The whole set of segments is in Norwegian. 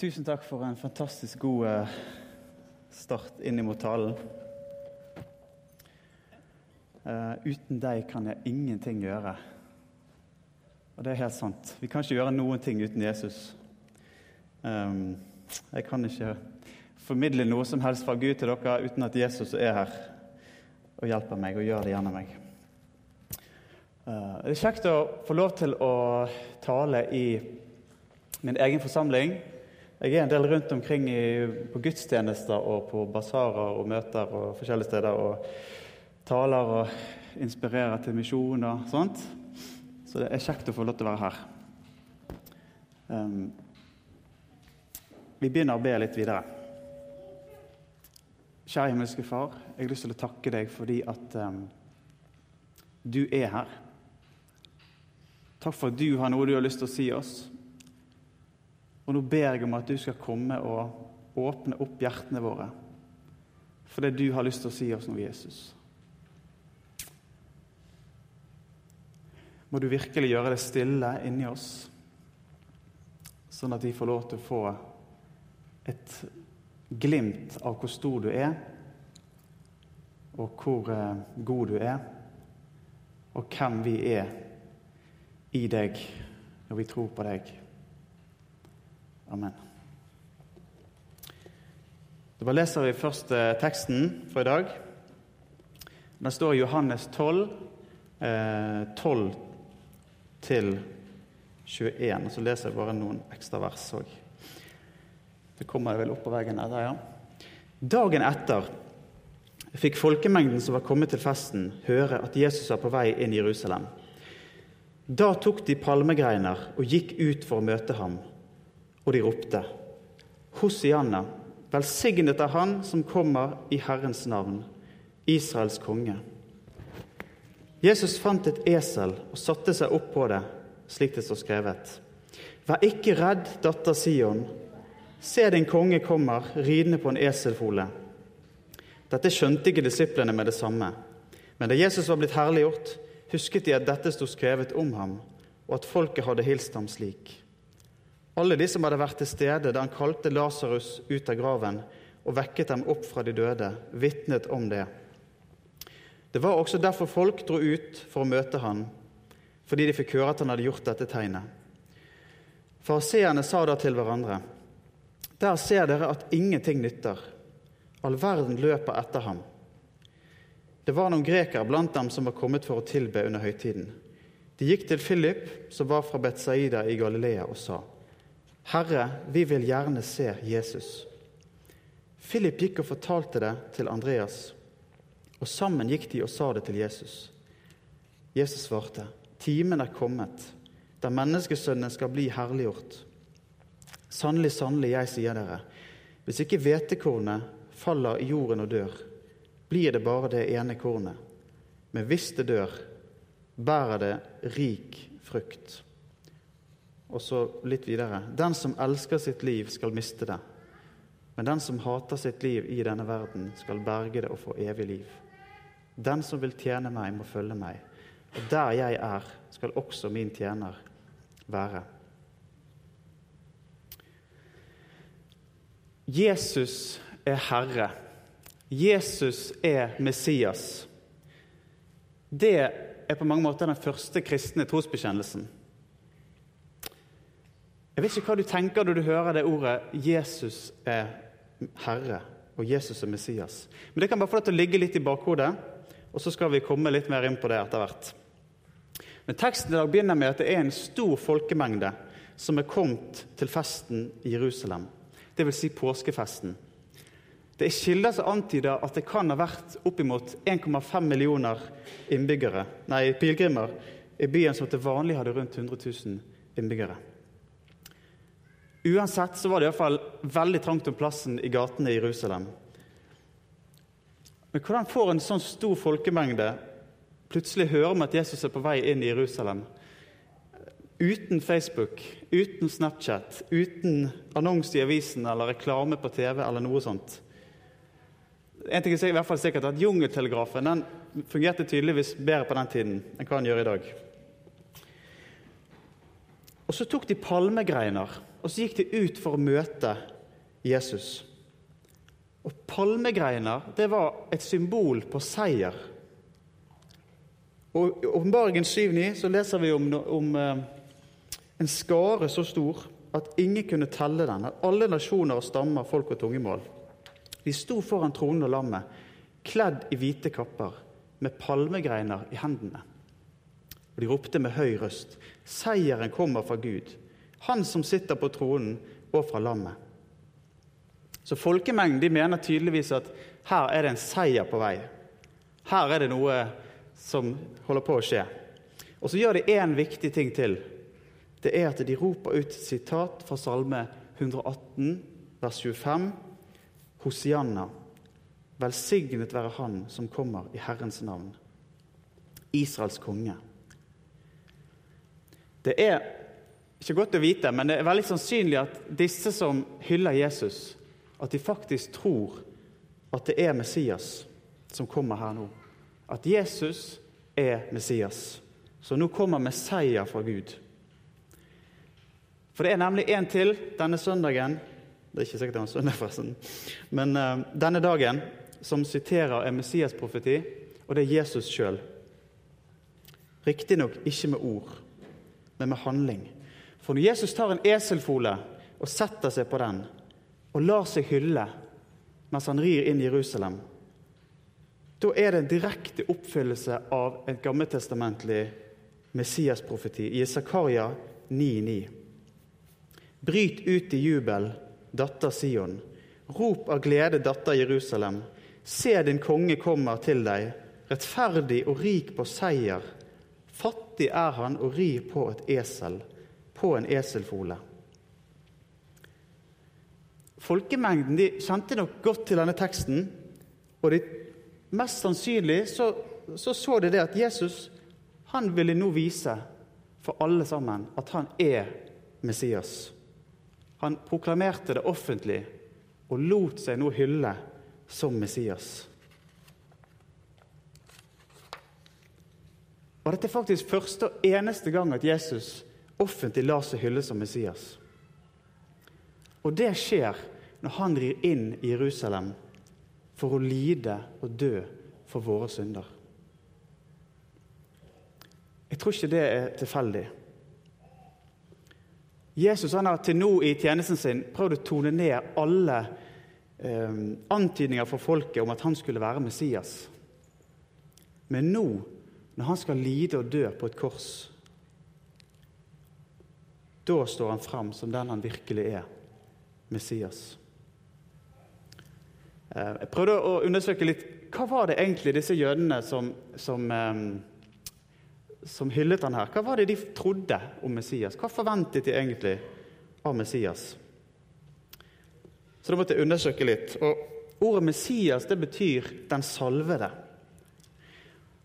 Tusen takk for en fantastisk god eh, start inn mot talen. Uh, uten deg kan jeg ingenting gjøre. Og det er helt sant. Vi kan ikke gjøre noen ting uten Jesus. Um, jeg kan ikke formidle noe som helst fra Gud til dere uten at Jesus er her og hjelper meg og gjør det gjennom meg. Uh, det er kjekt å få lov til å tale i min egen forsamling. Jeg er en del rundt omkring i, på gudstjenester og på basarer og møter og forskjellige steder. og taler og inspirerer til misjon og sånt. Så det er kjekt å få lov til å være her. Um, vi begynner å be litt videre. Kjære himmelske Far, jeg har lyst til å takke deg fordi at um, du er her. Takk for at du har noe du har lyst til å si oss. Og nå ber jeg om at du skal komme og åpne opp hjertene våre for det du har lyst til å si oss nå, Jesus. må du virkelig gjøre det stille inni oss, sånn at vi får lov til å få et glimt av hvor stor du er, og hvor eh, god du er, og hvem vi er i deg når vi tror på deg. Amen. Da leser vi først eh, teksten for i dag. Den står i Johannes 12, eh, 12 til 21. Og så leser jeg bare noen ekstra vers òg. Det kommer vel opp på veggen der, ja. Dagen etter fikk folkemengden som var kommet til festen, høre at Jesus var på vei inn i Jerusalem. Da tok de palmegreiner og gikk ut for å møte ham, og de ropte:" Hosianna, velsignet er Han som kommer i Herrens navn, Israels konge. Jesus fant et esel og satte seg opp på det, slik det står skrevet. Vær ikke redd, datter Sion. Se, din konge kommer ridende på en eselfole. Dette skjønte ikke disiplene med det samme. Men da Jesus var blitt herliggjort, husket de at dette sto skrevet om ham, og at folket hadde hilst ham slik. Alle de som hadde vært til stede da han kalte Lasarus ut av graven og vekket dem opp fra de døde, vitnet om det. Det var også derfor folk dro ut for å møte han, fordi de fikk høre at han hadde gjort dette tegnet. Fariseerne sa da til hverandre.: Der ser dere at ingenting nytter. All verden løper etter ham. Det var noen grekere blant dem som var kommet for å tilbe under høytiden. De gikk til Philip, som var fra Betzaida i Galilea, og sa:" Herre, vi vil gjerne se Jesus. Philip gikk og fortalte det til Andreas. Og sammen gikk de og sa det til Jesus. Jesus svarte, 'Timen er kommet, der menneskesønnen skal bli herliggjort.' Sannelig, sannelig, jeg sier dere, hvis ikke hvetekornet faller i jorden og dør, blir det bare det ene kornet. Men hvis det dør, bærer det rik frukt. Og så litt videre. Den som elsker sitt liv, skal miste det. Men den som hater sitt liv i denne verden, skal berge det og få evig liv. Den som vil tjene meg, må følge meg. Og der jeg er, skal også min tjener være. Jesus er Herre. Jesus er Messias. Det er på mange måter den første kristne trosbekjennelsen. Jeg vet ikke hva du tenker når du hører det ordet 'Jesus er Herre' og 'Jesus er Messias'. Men det kan bare få deg til å ligge litt i bakhodet. Og så skal vi komme litt mer inn på det etter hvert. Men Teksten i dag begynner med at det er en stor folkemengde som er kommet til festen i Jerusalem, dvs. Si påskefesten. Det er kilder som antyder at det kan ha vært oppimot 1,5 millioner innbyggere, nei, pilegrimer i byen som til vanlig hadde rundt 100 000 innbyggere. Uansett så var det iallfall veldig trangt om plassen i gatene i Jerusalem. Men hvordan får en sånn stor folkemengde plutselig høre om at Jesus er på vei inn i Jerusalem? Uten Facebook, uten Snapchat, uten annonse i avisen eller reklame på TV eller noe sånt. En ting er i hvert fall sikkert at Jungeltelegrafen den fungerte tydeligvis bedre på den tiden enn hva den gjør i dag. Og så tok de palmegreiner og så gikk de ut for å møte Jesus. Og palmegreiner det var et symbol på seier. Og I Åpenbaringen 7,9 så leser vi om, om eh, en skare så stor at ingen kunne telle den. At alle nasjoner og stammer, folk og tungemål. De sto foran tronen og lammet, kledd i hvite kapper, med palmegreiner i hendene. Og de ropte med høy røst, seieren kommer fra Gud, han som sitter på tronen, og fra lammet. Så folkemengden de mener tydeligvis at her er det en seier på vei. Her er det noe som holder på å skje. Og så gjør de én viktig ting til. Det er at de roper ut sitat fra Salme 118, vers 25. Hosianna. Velsignet være Han som kommer i Herrens navn. Israels konge. Det er ikke godt å vite, men det er veldig sannsynlig at disse som hyller Jesus, at de faktisk tror at det er Messias som kommer her nå. At Jesus er Messias, som nå kommer med seier fra Gud. For det er nemlig en til denne søndagen Det er ikke sikkert det var en søndag, forresten. Men uh, denne dagen som siterer en Messias-profeti, og det er Jesus sjøl. Riktignok ikke med ord, men med handling. For når Jesus tar en eselfole og setter seg på den, og lar seg hylle mens han rir inn i Jerusalem, da er det en direkte oppfyllelse av et gammeltestamentlig Messias-profeti i Zakaria 9,9. Bryt ut i jubel, datter Sion. Rop av glede, datter Jerusalem. Se, din konge kommer til deg, rettferdig og rik på seier. Fattig er han og rir på et esel, på en eselfole. Folkemengden de kjente nok godt til denne teksten, og de Mest sannsynlig så, så, så de det at Jesus han ville nå vise for alle sammen at han er Messias. Han proklamerte det offentlig og lot seg nå hylle som Messias. Og Dette er faktisk første og eneste gang at Jesus offentlig lar seg hylle som Messias. Og det skjer når han rir inn i Jerusalem for å lide og dø for våre synder. Jeg tror ikke det er tilfeldig. Jesus han har til nå i tjenesten sin prøvd å tone ned alle eh, antydninger for folket om at han skulle være Messias. Men nå, når han skal lide og dø på et kors, da står han fram som den han virkelig er Messias. Eh, jeg prøvde å undersøke litt hva var det egentlig disse jødene som, som, eh, som hyllet han her, hva var det de trodde om Messias? Hva forventet de egentlig av Messias? Så da måtte jeg undersøke litt. Og Ordet Messias det betyr 'den salvede'.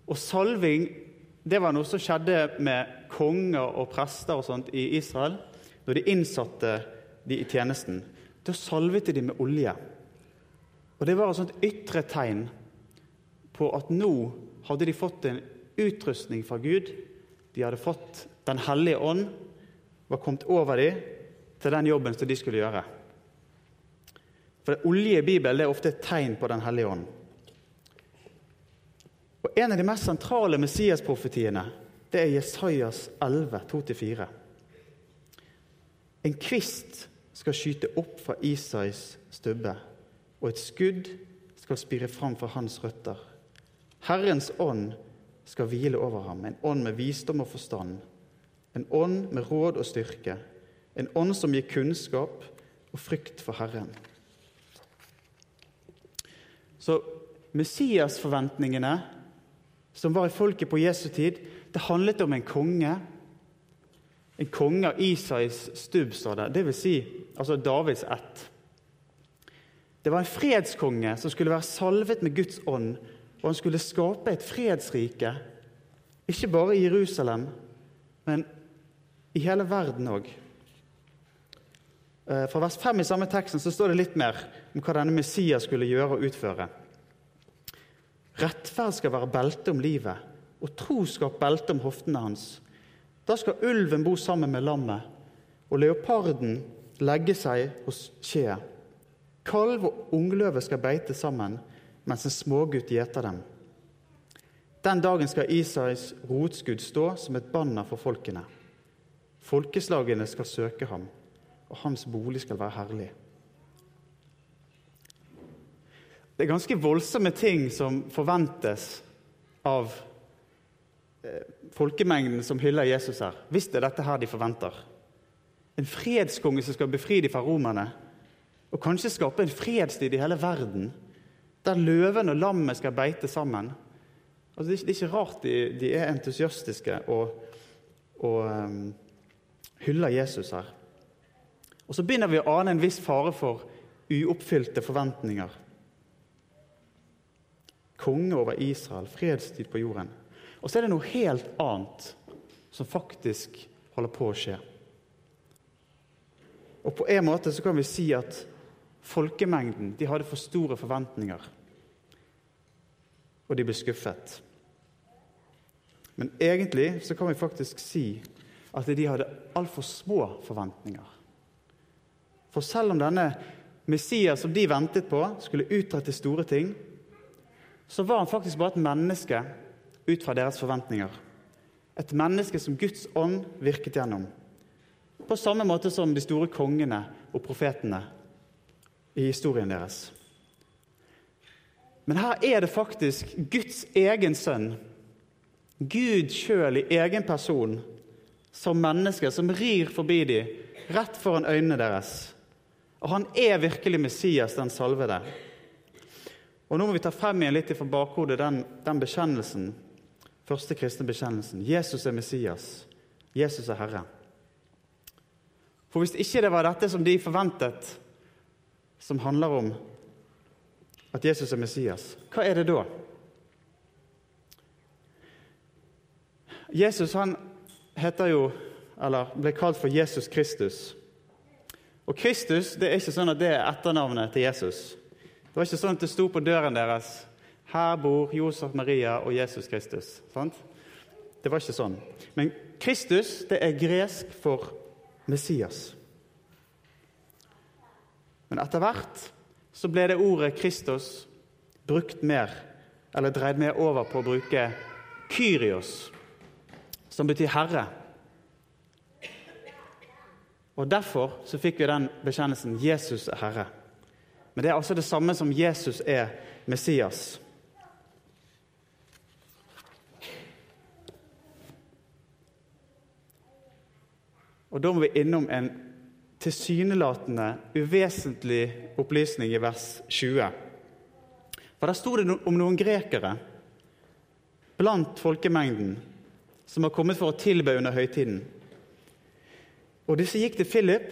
Og salving det var noe som skjedde med konger og prester og sånt i Israel. Når de innsatte de i tjenesten, da salvet de med olje. Og Det var et sånt ytre tegn på at nå hadde de fått en utrustning fra Gud. De hadde fått Den hellige ånd, var kommet over dem til den jobben som de skulle gjøre. For Olje i Bibelen er ofte et tegn på Den hellige ånd. Og En av de mest sentrale Messias-profetiene det er Jesajas 11, 2-4. En kvist skal skyte opp fra Isais stubbe og et skudd skal spire fram for hans røtter. Herrens ånd skal hvile over ham, en ånd med visdom og forstand, en ånd med råd og styrke, en ånd som gir kunnskap og frykt for Herren. Så Messias-forventningene som var i folket på Jesu tid, det handlet om en konge. En konge av Isais stubb, står det. Det vil si altså Davids ett. Det var en fredskonge som skulle være salvet med Guds ånd, og han skulle skape et fredsrike, ikke bare i Jerusalem, men i hele verden òg. Eh, fra vers 5 i samme teksten så står det litt mer om hva denne Messias skulle gjøre og utføre. Rettferd skal være belte om livet, og troskap belte om hoftene hans. Da skal ulven bo sammen med lammet, og leoparden legge seg hos kje. Kalv og ungløve skal beite sammen, mens en smågutt gjeter dem. Den dagen skal Isais rotskudd stå som et banner for folkene. Folkeslagene skal søke ham, og hans bolig skal være herlig. Det er ganske voldsomme ting som forventes av folkemengden som hyller Jesus her. Hvis det er dette her de forventer. En fredskonge som skal befri dem fra romerne, og kanskje skape en fredstid i hele verden, der løven og lammet skal beite sammen. Altså, det, er ikke, rart de, de er entusiastiske og, og um, hyller Jesus her. Og Så begynner vi å ane en viss fare for uoppfylte forventninger konge over Israel, fredstid på jorden. Og så er det noe helt annet som faktisk holder på å skje. Og på en måte så kan vi si at folkemengden de hadde for store forventninger. Og de ble skuffet. Men egentlig så kan vi faktisk si at de hadde altfor små forventninger. For selv om denne Messias som de ventet på, skulle utrette store ting, så var han faktisk bare et menneske ut fra deres forventninger. Et menneske som Guds ånd virket gjennom. På samme måte som de store kongene og profetene i historien deres. Men her er det faktisk Guds egen sønn, Gud sjøl i egen person, som menneske, som rir forbi dem, rett foran øynene deres. Og han er virkelig Messias, den salvede. Og Nå må vi ta frem igjen litt fra bakhodet den, den bekjennelsen, første kristne bekjennelsen. Jesus er Messias. Jesus er Herre. For hvis ikke det var dette som de forventet, som handler om at Jesus er Messias, hva er det da? Jesus han heter jo, eller ble kalt for Jesus Kristus. Og Kristus det er ikke sånn at det er etternavnet til Jesus. Det var ikke sånn at det sto på døren deres her bor Josef, Maria og Jesus Kristus. Sant? Det var ikke sånn. Men Kristus det er gresk for Messias. Men etter hvert så ble det ordet Kristus brukt mer, eller dreid mer over på å bruke Kyrios, som betyr herre. Og Derfor så fikk vi den bekjennelsen Jesus er herre. Men det er altså det samme som Jesus er Messias. Og Da må vi innom en tilsynelatende uvesentlig opplysning i vers 20. For Der sto det om noen grekere blant folkemengden som har kommet for å tilbe under høytiden. Og Disse gikk til Philip,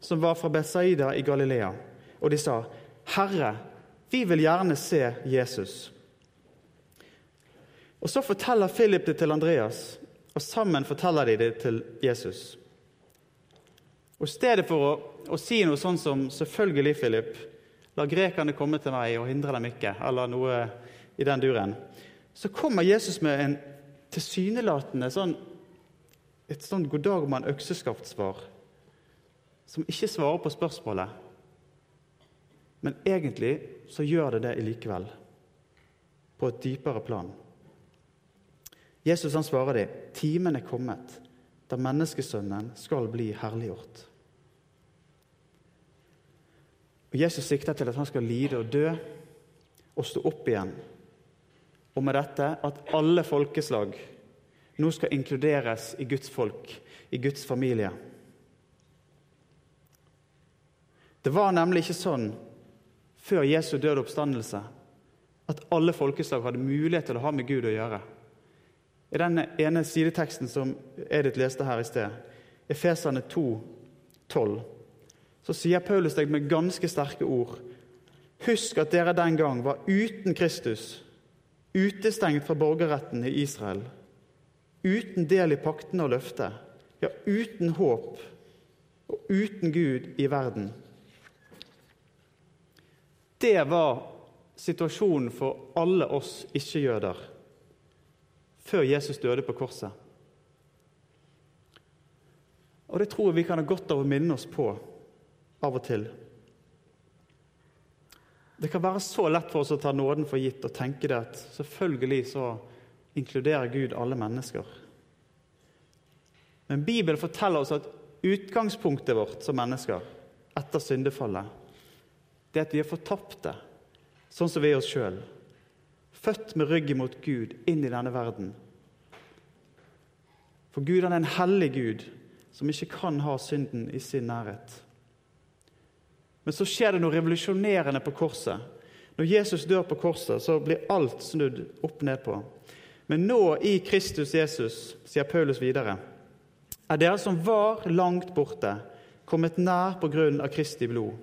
som var fra Betsaida i Galilea og de sa, 'Herre, vi vil gjerne se Jesus.' Og Så forteller Philip det til Andreas, og sammen forteller de det til Jesus. Og I stedet for å, å si noe sånn som 'selvfølgelig, Philip', 'la grekerne komme til meg og hindre dem ikke', eller noe i den duren, så kommer Jesus med en tilsynelatende sånn, et sånn 'god dag, mann', økseskaft-svar, som ikke svarer på spørsmålet. Men egentlig så gjør det det likevel, på et dypere plan. Jesus han svarer dem, 'Timen er kommet, da menneskesønnen skal bli herliggjort'. Og Jesus sikter til at han skal lide og dø og stå opp igjen. Og med dette at alle folkeslag nå skal inkluderes i Guds folk, i Guds familie. Det var nemlig ikke sånn før Jesu døde oppstandelse at alle folkeslag hadde mulighet til å ha med Gud å gjøre. I den ene sideteksten som Edith leste her i sted, Efeserne 2, 12, så sier Paulus deg med ganske sterke ord Husk at dere den gang var uten Kristus, utestengt fra borgerretten i Israel, uten del i paktene og løftet, ja, uten håp og uten Gud i verden. Det var situasjonen for alle oss ikke-jøder før Jesus døde på korset. Og Det tror jeg vi kan ha godt av å minne oss på av og til. Det kan være så lett for oss å ta nåden for gitt og tenke det at selvfølgelig så inkluderer Gud alle mennesker. Men Bibelen forteller oss at utgangspunktet vårt som mennesker etter syndefallet, det er at vi er fortapte, sånn som vi er oss sjøl. Født med ryggen mot Gud inn i denne verden. For Gud han er en hellig Gud som ikke kan ha synden i sin nærhet. Men så skjer det noe revolusjonerende på korset. Når Jesus dør på korset, så blir alt snudd opp ned på. Men nå i Kristus Jesus, sier Paulus videre, er dere som var langt borte, kommet nær på grunn av Kristi blod.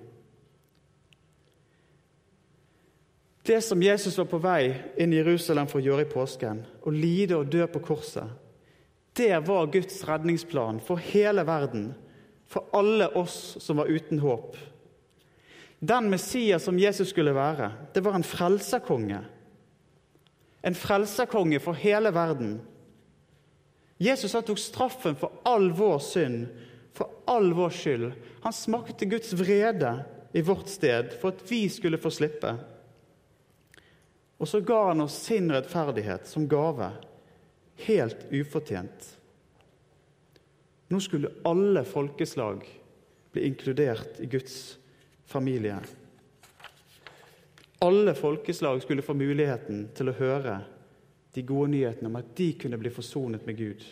Det som Jesus var på vei inn i Jerusalem for å gjøre i påsken, å lide og dø på korset, det var Guds redningsplan for hele verden, for alle oss som var uten håp. Den Messias som Jesus skulle være, det var en frelserkonge. En frelserkonge for hele verden. Jesus han tok straffen for all vår synd, for all vår skyld. Han smakte Guds vrede i vårt sted for at vi skulle få slippe. Og så ga han oss sin rettferdighet som gave, helt ufortjent. Nå skulle alle folkeslag bli inkludert i Guds familie. Alle folkeslag skulle få muligheten til å høre de gode nyhetene om at de kunne bli forsonet med Gud.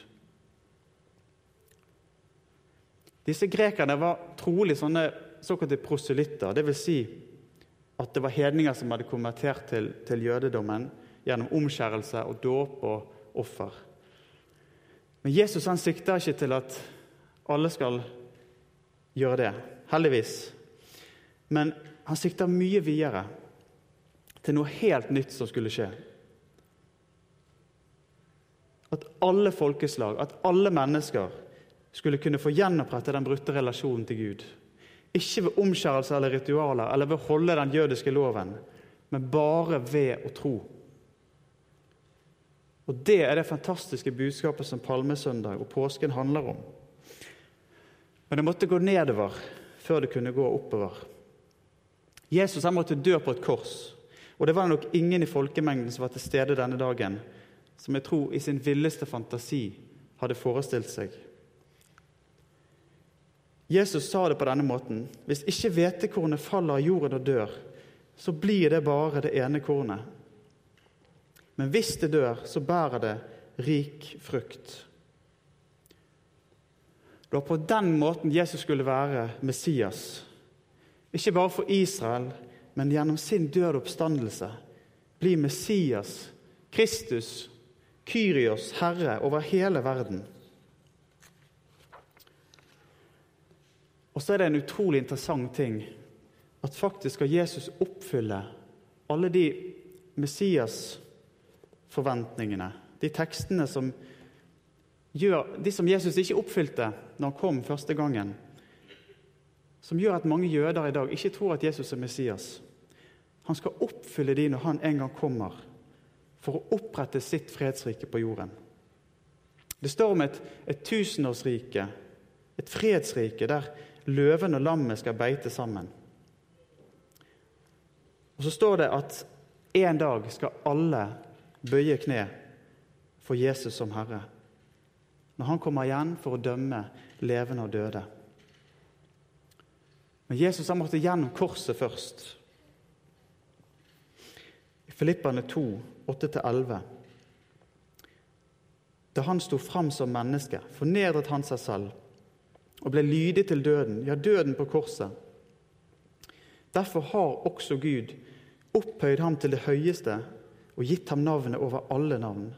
Disse grekerne var trolig sånne såkalte proselytter. Dvs. Si at det var hedninger som hadde konvertert til, til jødedommen gjennom omskjærelse og dåp og offer. Men Jesus han sikter ikke til at alle skal gjøre det. Heldigvis. Men han sikta mye videre, til noe helt nytt som skulle skje. At alle folkeslag, at alle mennesker, skulle kunne få gjenopprette den brutte relasjonen til Gud. Ikke ved omskjærelse eller ritualer eller ved å holde den jødiske loven, men bare ved å tro. Og Det er det fantastiske budskapet som palmesøndag og påsken handler om. Men det måtte gå nedover før det kunne gå oppover. Jesus han måtte dø på et kors. Og det var nok ingen i folkemengden som var til stede denne dagen, som jeg tror i sin villeste fantasi hadde forestilt seg. Jesus sa det på denne måten.: Hvis ikke hvetekornet faller av jorden og dør, så blir det bare det ene kornet. Men hvis det dør, så bærer det rik frukt. Det var på den måten Jesus skulle være Messias ikke bare for Israel, men gjennom sin død oppstandelse blir Messias, Kristus, Kyrios, Herre over hele verden. Og så er det en utrolig interessant ting at faktisk skal Jesus oppfylle alle de Messias-forventningene, de tekstene som gjør, de som Jesus ikke oppfylte når han kom første gangen som gjør at mange jøder i dag ikke tror at Jesus er Messias. Han skal oppfylle de når han en gang kommer, for å opprette sitt fredsrike på jorden. Det står om et, et tusenårsrike, et fredsrike, der løven og lammet skal beite sammen. Og så står det at en dag skal alle bøye kne for Jesus som Herre. Når han kommer igjen for å dømme levende og døde. Men Jesus han måtte gjennom korset først. I Filippane 2, 8-11. Da han sto fram som menneske, fornedret han seg selv og ble lydig til døden, ja, døden på korset. Derfor har også Gud opphøyd ham til det høyeste og gitt ham navnet over alle navn.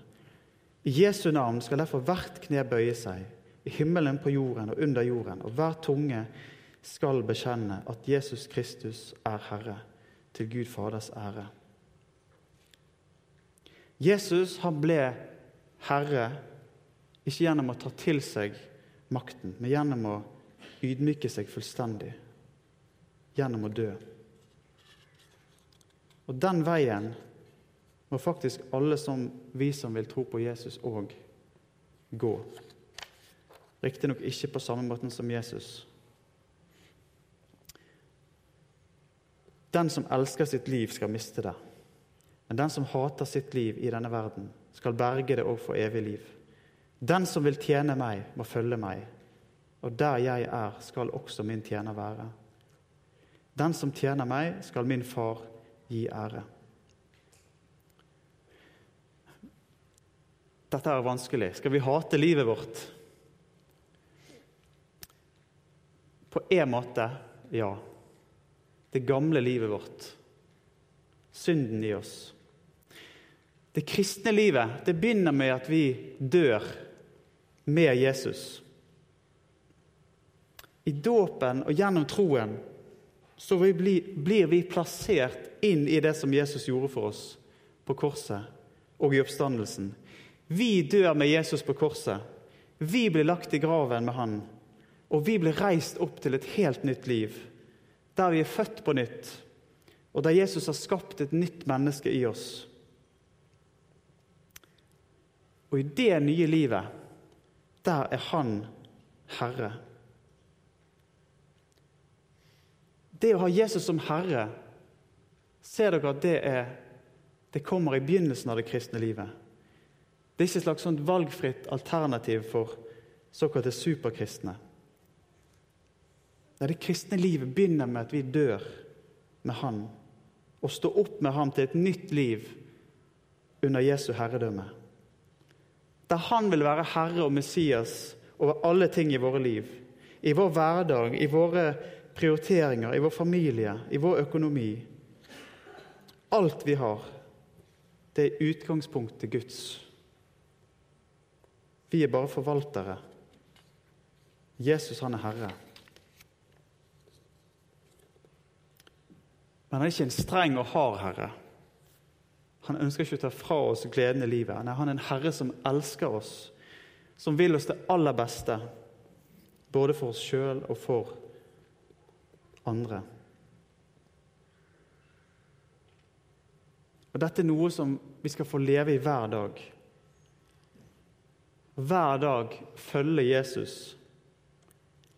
I Jesu navn skal derfor hvert kne bøye seg, i himmelen, på jorden og under jorden, og hver tunge skal bekjenne at Jesus Kristus er Herre, til Gud Faders ære. Jesus han ble herre ikke gjennom å ta til seg makten, men gjennom å ydmyke seg fullstendig. Gjennom å dø. Og den veien må faktisk alle som vi som vil tro på Jesus, òg gå. Riktignok ikke på samme måten som Jesus. Den som elsker sitt liv, skal miste det. Men den som hater sitt liv i denne verden, skal berge det òg for evig liv. Den som vil tjene meg, må følge meg, og der jeg er, skal også min tjener være. Den som tjener meg, skal min far gi ære. Dette er vanskelig. Skal vi hate livet vårt? På en måte ja det gamle livet vårt. Synden i oss. Det kristne livet det begynner med at vi dør med Jesus. I dåpen og gjennom troen så blir vi plassert inn i det som Jesus gjorde for oss på korset og i oppstandelsen. Vi dør med Jesus på korset. Vi blir lagt i graven med han. Og vi blir reist opp til et helt nytt liv der vi er født på nytt, og der Jesus har skapt et nytt menneske i oss. Og i det nye livet, der er Han Herre. Det å ha Jesus som Herre, ser dere at det, er, det kommer i begynnelsen av det kristne livet. Det er ikke et slags sånt valgfritt alternativ for såkalte superkristne. Nei, Det kristne livet begynner med at vi dør med Han og står opp med Ham til et nytt liv under Jesu herredømme. Der Han vil være Herre og Messias over alle ting i våre liv. I vår hverdag, i våre prioriteringer, i vår familie, i vår økonomi. Alt vi har, det er utgangspunktet Guds. Vi er bare forvaltere. Jesus, han er Herre. Men han er ikke en streng og hard herre. Han ønsker ikke å ta fra oss gleden i livet. Nei, han er en herre som elsker oss, som vil oss det aller beste, både for oss sjøl og for andre. Og Dette er noe som vi skal få leve i hver dag. Hver dag følge Jesus.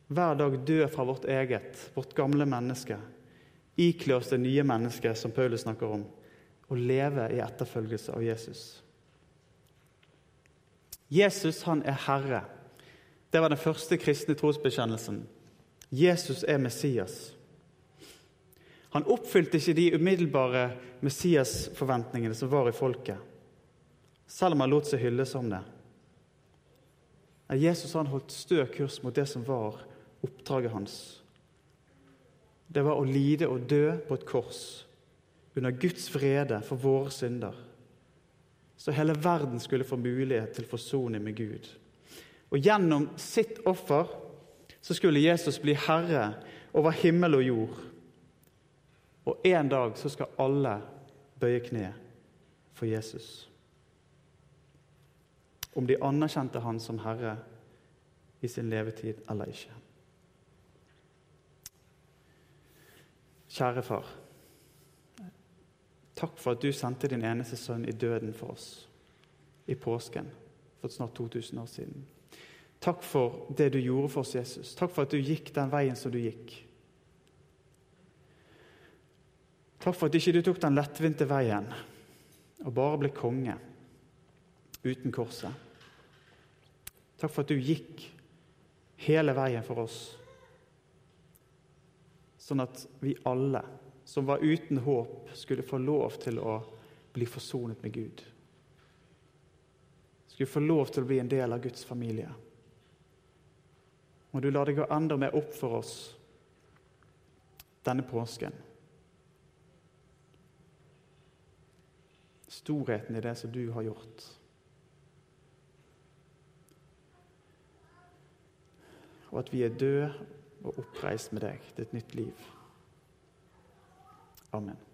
Hver dag dø fra vårt eget, vårt gamle menneske ikle oss det nye mennesket som Paulus snakker om, og leve i etterfølgelse av Jesus. Jesus han er Herre. Det var den første kristne trosbekjennelsen. Jesus er Messias. Han oppfylte ikke de umiddelbare Messias-forventningene som var i folket, selv om han lot seg hylle som det. Jesus han holdt stø kurs mot det som var oppdraget hans det var å lide og dø på et kors under Guds vrede for våre synder. Så hele verden skulle få mulighet til forsoning med Gud. Og gjennom sitt offer så skulle Jesus bli herre over himmel og jord. Og en dag så skal alle bøye kne for Jesus. Om de anerkjente han som herre i sin levetid eller ikke. Kjære far. Takk for at du sendte din eneste sønn i døden for oss i påsken for snart 2000 år siden. Takk for det du gjorde for oss, Jesus. Takk for at du gikk den veien som du gikk. Takk for at ikke du tok den lettvinte veien og bare ble konge uten korset. Takk for at du gikk hele veien for oss sånn at vi alle som var uten håp, skulle få lov til å bli forsonet med Gud. Skulle få lov til å bli en del av Guds familie. Må du la det gå enda mer opp for oss denne påsken. Storheten i det som du har gjort. Og at vi er døde og oppreist med deg til et nytt liv. Amen.